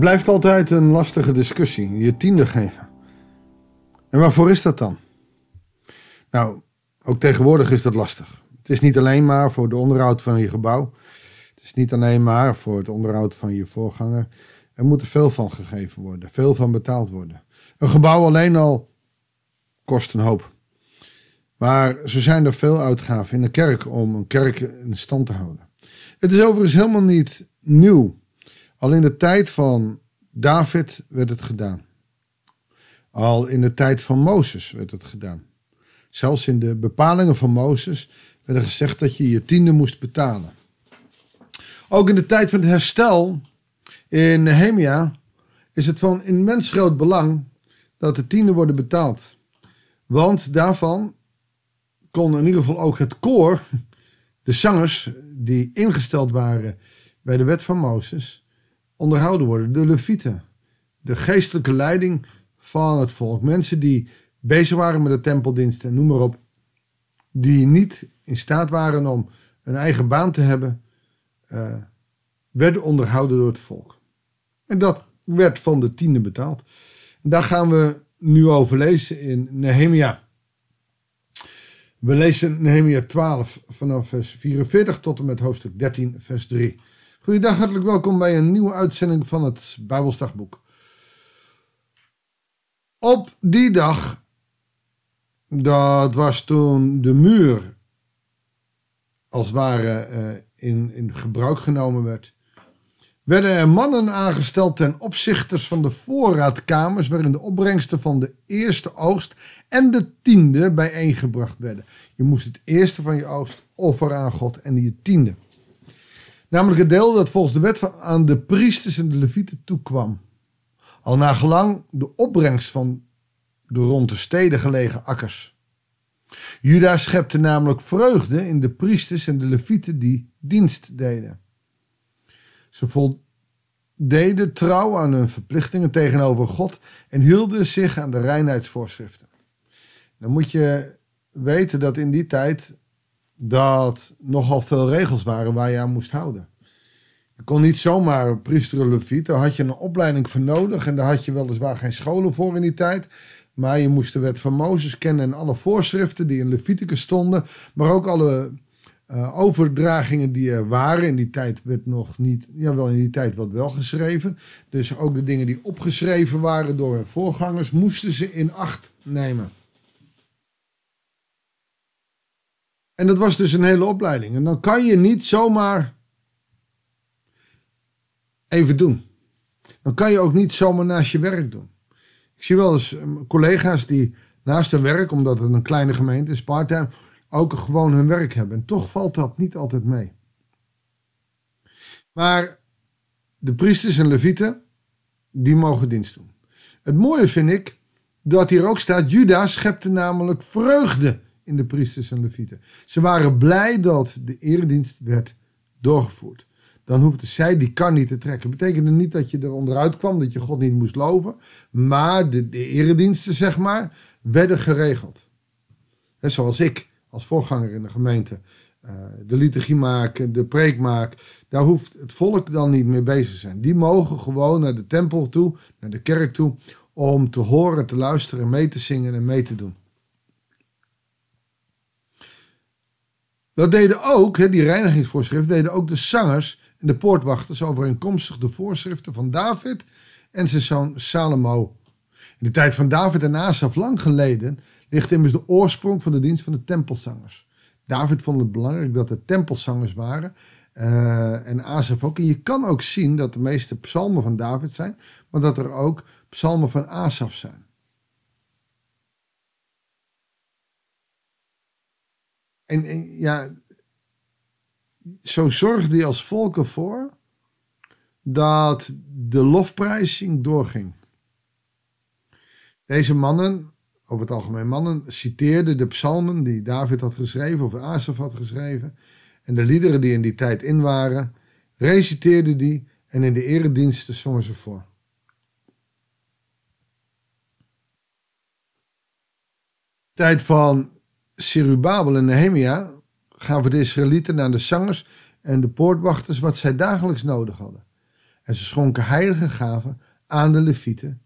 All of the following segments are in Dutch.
Blijft altijd een lastige discussie, je tiende geven. En waarvoor is dat dan? Nou, ook tegenwoordig is dat lastig. Het is niet alleen maar voor de onderhoud van je gebouw. Het is niet alleen maar voor het onderhoud van je voorganger. Er moet er veel van gegeven worden, veel van betaald worden. Een gebouw alleen al kost een hoop. Maar zo zijn er veel uitgaven in de kerk om een kerk in stand te houden. Het is overigens helemaal niet nieuw. Al in de tijd van David werd het gedaan. Al in de tijd van Mozes werd het gedaan. Zelfs in de bepalingen van Mozes werd er gezegd dat je je tiende moest betalen. Ook in de tijd van het herstel in Nehemia is het van immens groot belang dat de tienden worden betaald. Want daarvan kon in ieder geval ook het koor, de zangers die ingesteld waren bij de wet van Mozes, onderhouden worden. De levieten, de geestelijke leiding van het volk. Mensen die bezig waren met de tempeldienst en noem maar op. Die niet in staat waren om een eigen baan te hebben, uh, werden onderhouden door het volk. En dat werd van de tiende betaald. Daar gaan we nu over lezen in Nehemia. We lezen Nehemia 12 vanaf vers 44 tot en met hoofdstuk 13, vers 3. Goedendag, hartelijk welkom bij een nieuwe uitzending van het Bijbelsdagboek. Op die dag, dat was toen de muur als het ware eh, in, in gebruik genomen werd, werden er mannen aangesteld ten opzichters van de voorraadkamers waarin de opbrengsten van de eerste oogst en de tiende bijeengebracht werden. Je moest het eerste van je oogst offeren aan God en je tiende. Namelijk het deel dat volgens de wet aan de priesters en de levieten toekwam. Al na gelang de opbrengst van de rond de steden gelegen akkers. Juda schepte namelijk vreugde in de priesters en de levieten die dienst deden. Ze voldeden trouw aan hun verplichtingen tegenover God en hielden zich aan de reinheidsvoorschriften. Dan moet je weten dat in die tijd dat nogal veel regels waren waar je aan moest houden. Je kon niet zomaar priester leviet, daar had je een opleiding voor nodig en daar had je weliswaar geen scholen voor in die tijd. Maar je moest de wet van Mozes kennen en alle voorschriften die in Leviticus stonden, maar ook alle uh, overdragingen die er waren. In die tijd werd nog niet, ja wel in die tijd wat wel geschreven. Dus ook de dingen die opgeschreven waren door hun voorgangers, moesten ze in acht nemen. En dat was dus een hele opleiding. En dan kan je niet zomaar even doen. Dan kan je ook niet zomaar naast je werk doen. Ik zie wel eens ehm, collega's die naast hun werk, omdat het een kleine gemeente is, parttime, ook gewoon hun werk hebben. En toch valt dat niet altijd mee. Maar de priesters en levieten, die mogen dienst doen. Het mooie vind ik dat hier ook staat, Juda schepte namelijk vreugde in de priesters en levieten. Ze waren blij dat de eredienst werd doorgevoerd. Dan hoefde zij die kan niet te trekken. Betekende niet dat je er onderuit kwam, dat je God niet moest loven. Maar de, de erediensten, zeg maar, werden geregeld. En zoals ik als voorganger in de gemeente uh, de liturgie maak, de preek maak. Daar hoeft het volk dan niet mee bezig te zijn. Die mogen gewoon naar de tempel toe, naar de kerk toe, om te horen, te luisteren, mee te zingen en mee te doen. Dat deden ook, die reinigingsvoorschrift, deden ook de zangers en de poortwachters overeenkomstig de voorschriften van David en zijn zoon Salomo. In de tijd van David en Asaf, lang geleden, ligt immers de oorsprong van de dienst van de tempelzangers. David vond het belangrijk dat er tempelzangers waren uh, en Asaf ook. En je kan ook zien dat de meeste psalmen van David zijn, maar dat er ook psalmen van Asaf zijn. En, ja, zo zorgde hij als volk ervoor dat de lofprijzing doorging. Deze mannen, over het algemeen mannen, citeerden de psalmen die David had geschreven of Asaf had geschreven. En de liederen die in die tijd in waren, reciteerden die en in de erediensten zongen ze voor. Tijd van Serubabel en Nehemia gaven de Israëlieten aan de zangers en de poortwachters wat zij dagelijks nodig hadden. En ze schonken heilige gaven aan de levieten,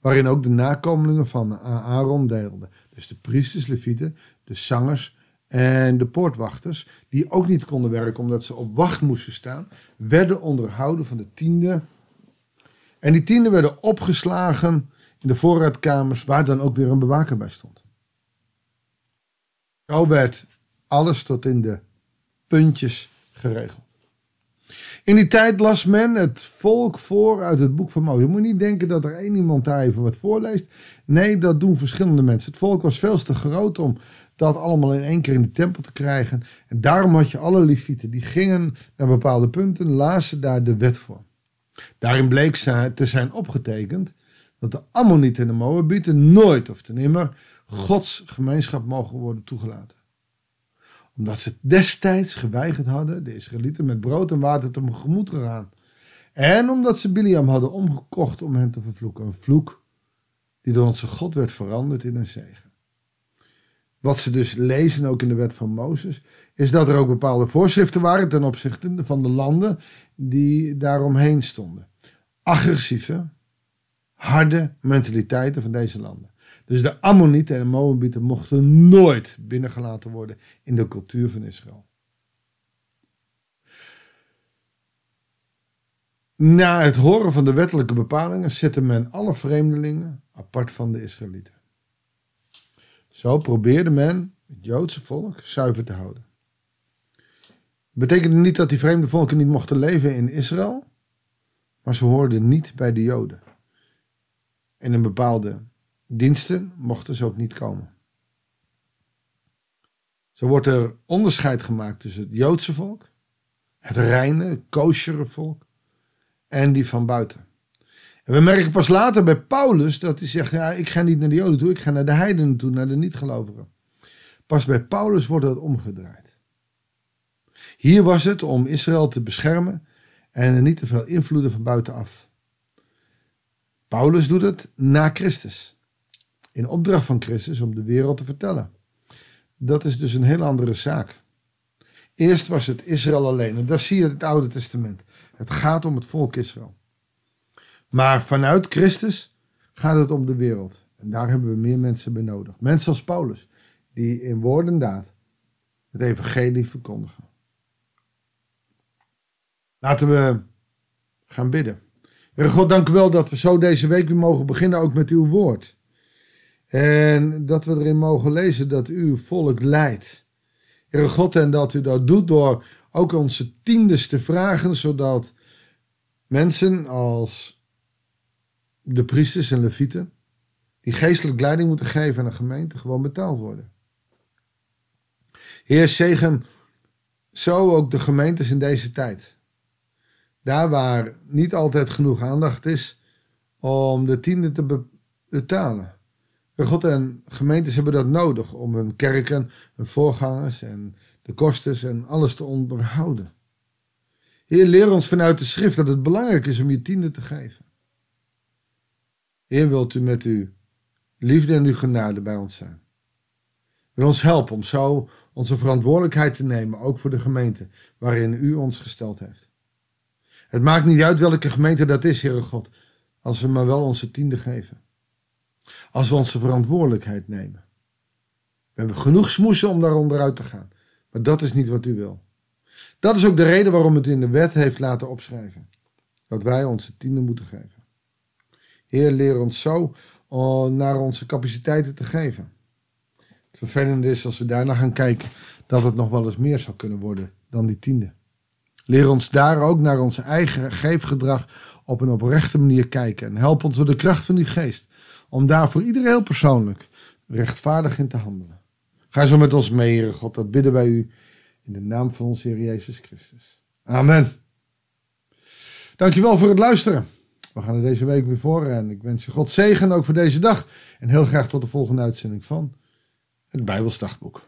waarin ook de nakomelingen van Aaron deelden. Dus de priesters, levieten, de zangers en de poortwachters, die ook niet konden werken omdat ze op wacht moesten staan, werden onderhouden van de tiende. En die tiende werden opgeslagen in de voorraadkamers, waar dan ook weer een bewaker bij stond. Zo werd alles tot in de puntjes geregeld. In die tijd las men het volk voor uit het boek van Mozes. Je moet niet denken dat er één iemand daar even wat voorleest. Nee, dat doen verschillende mensen. Het volk was veel te groot om dat allemaal in één keer in de tempel te krijgen. En daarom had je alle levieten, die gingen naar bepaalde punten, lazen daar de wet voor. Daarin bleek te zijn opgetekend dat de Ammonieten en de Moabieten nooit of ten nimmer Gods gemeenschap mogen worden toegelaten. Omdat ze destijds geweigerd hadden de Israëlieten met brood en water tegemoet te gaan. En omdat ze Biliam hadden omgekocht om hen te vervloeken. Een vloek die door onze God werd veranderd in een zegen. Wat ze dus lezen ook in de wet van Mozes, is dat er ook bepaalde voorschriften waren ten opzichte van de landen die daaromheen stonden. Agressieve, harde mentaliteiten van deze landen. Dus de Ammonieten en de Moabieten mochten nooit binnengelaten worden in de cultuur van Israël. Na het horen van de wettelijke bepalingen zette men alle vreemdelingen apart van de Israëlieten. Zo probeerde men het Joodse volk zuiver te houden. Dat betekende niet dat die vreemde volken niet mochten leven in Israël, maar ze hoorden niet bij de Joden. En in bepaalde diensten mochten ze ook niet komen. Zo wordt er onderscheid gemaakt tussen het Joodse volk, het reine, koosjere volk en die van buiten. En we merken pas later bij Paulus dat hij zegt: ja, ik ga niet naar de Joden toe, ik ga naar de heidenen toe, naar de niet-gelovigen. Pas bij Paulus wordt het omgedraaid. Hier was het om Israël te beschermen en er niet te veel invloeden van buitenaf. Paulus doet het na Christus. In opdracht van Christus om de wereld te vertellen. Dat is dus een heel andere zaak. Eerst was het Israël alleen. En daar zie je het Oude Testament. Het gaat om het volk Israël. Maar vanuit Christus gaat het om de wereld. En daar hebben we meer mensen bij nodig. Mensen als Paulus, die in woord en daad het evangelie verkondigen. Laten we gaan bidden. Heer God, dank u wel dat we zo deze week weer mogen beginnen, ook met uw woord. En dat we erin mogen lezen dat u uw volk leidt. Heer God, en dat u dat doet door ook onze tiendes te vragen, zodat mensen als de priesters en levieten, die geestelijk leiding moeten geven aan een gemeente, gewoon betaald worden. Heer, zegen zo ook de gemeentes in deze tijd. Daar waar niet altijd genoeg aandacht is om de tiende te betalen. God en gemeentes hebben dat nodig om hun kerken, hun voorgangers en de kosten en alles te onderhouden. Heer, leer ons vanuit de schrift dat het belangrijk is om je tiende te geven. Heer, wilt u met uw liefde en uw genade bij ons zijn. Wil ons helpen om zo onze verantwoordelijkheid te nemen, ook voor de gemeente waarin u ons gesteld heeft. Het maakt niet uit welke gemeente dat is, Heere God, als we maar wel onze tiende geven. Als we onze verantwoordelijkheid nemen. We hebben genoeg smoesen om daar onderuit te gaan. Maar dat is niet wat u wil. Dat is ook de reden waarom het in de wet heeft laten opschrijven. Dat wij onze tiende moeten geven. Heer, leer ons zo naar onze capaciteiten te geven. Het vervelende is als we daarna gaan kijken dat het nog wel eens meer zou kunnen worden dan die tiende. Leer ons daar ook naar onze eigen geefgedrag op een oprechte manier kijken. En help ons door de kracht van die geest om daar voor iedereen heel persoonlijk rechtvaardig in te handelen. Ga zo met ons mee, Heere God. Dat bidden wij u in de naam van onze Heer Jezus Christus. Amen. Dankjewel voor het luisteren. We gaan er deze week weer voor en ik wens je God zegen ook voor deze dag. En heel graag tot de volgende uitzending van het Bijbelsdagboek.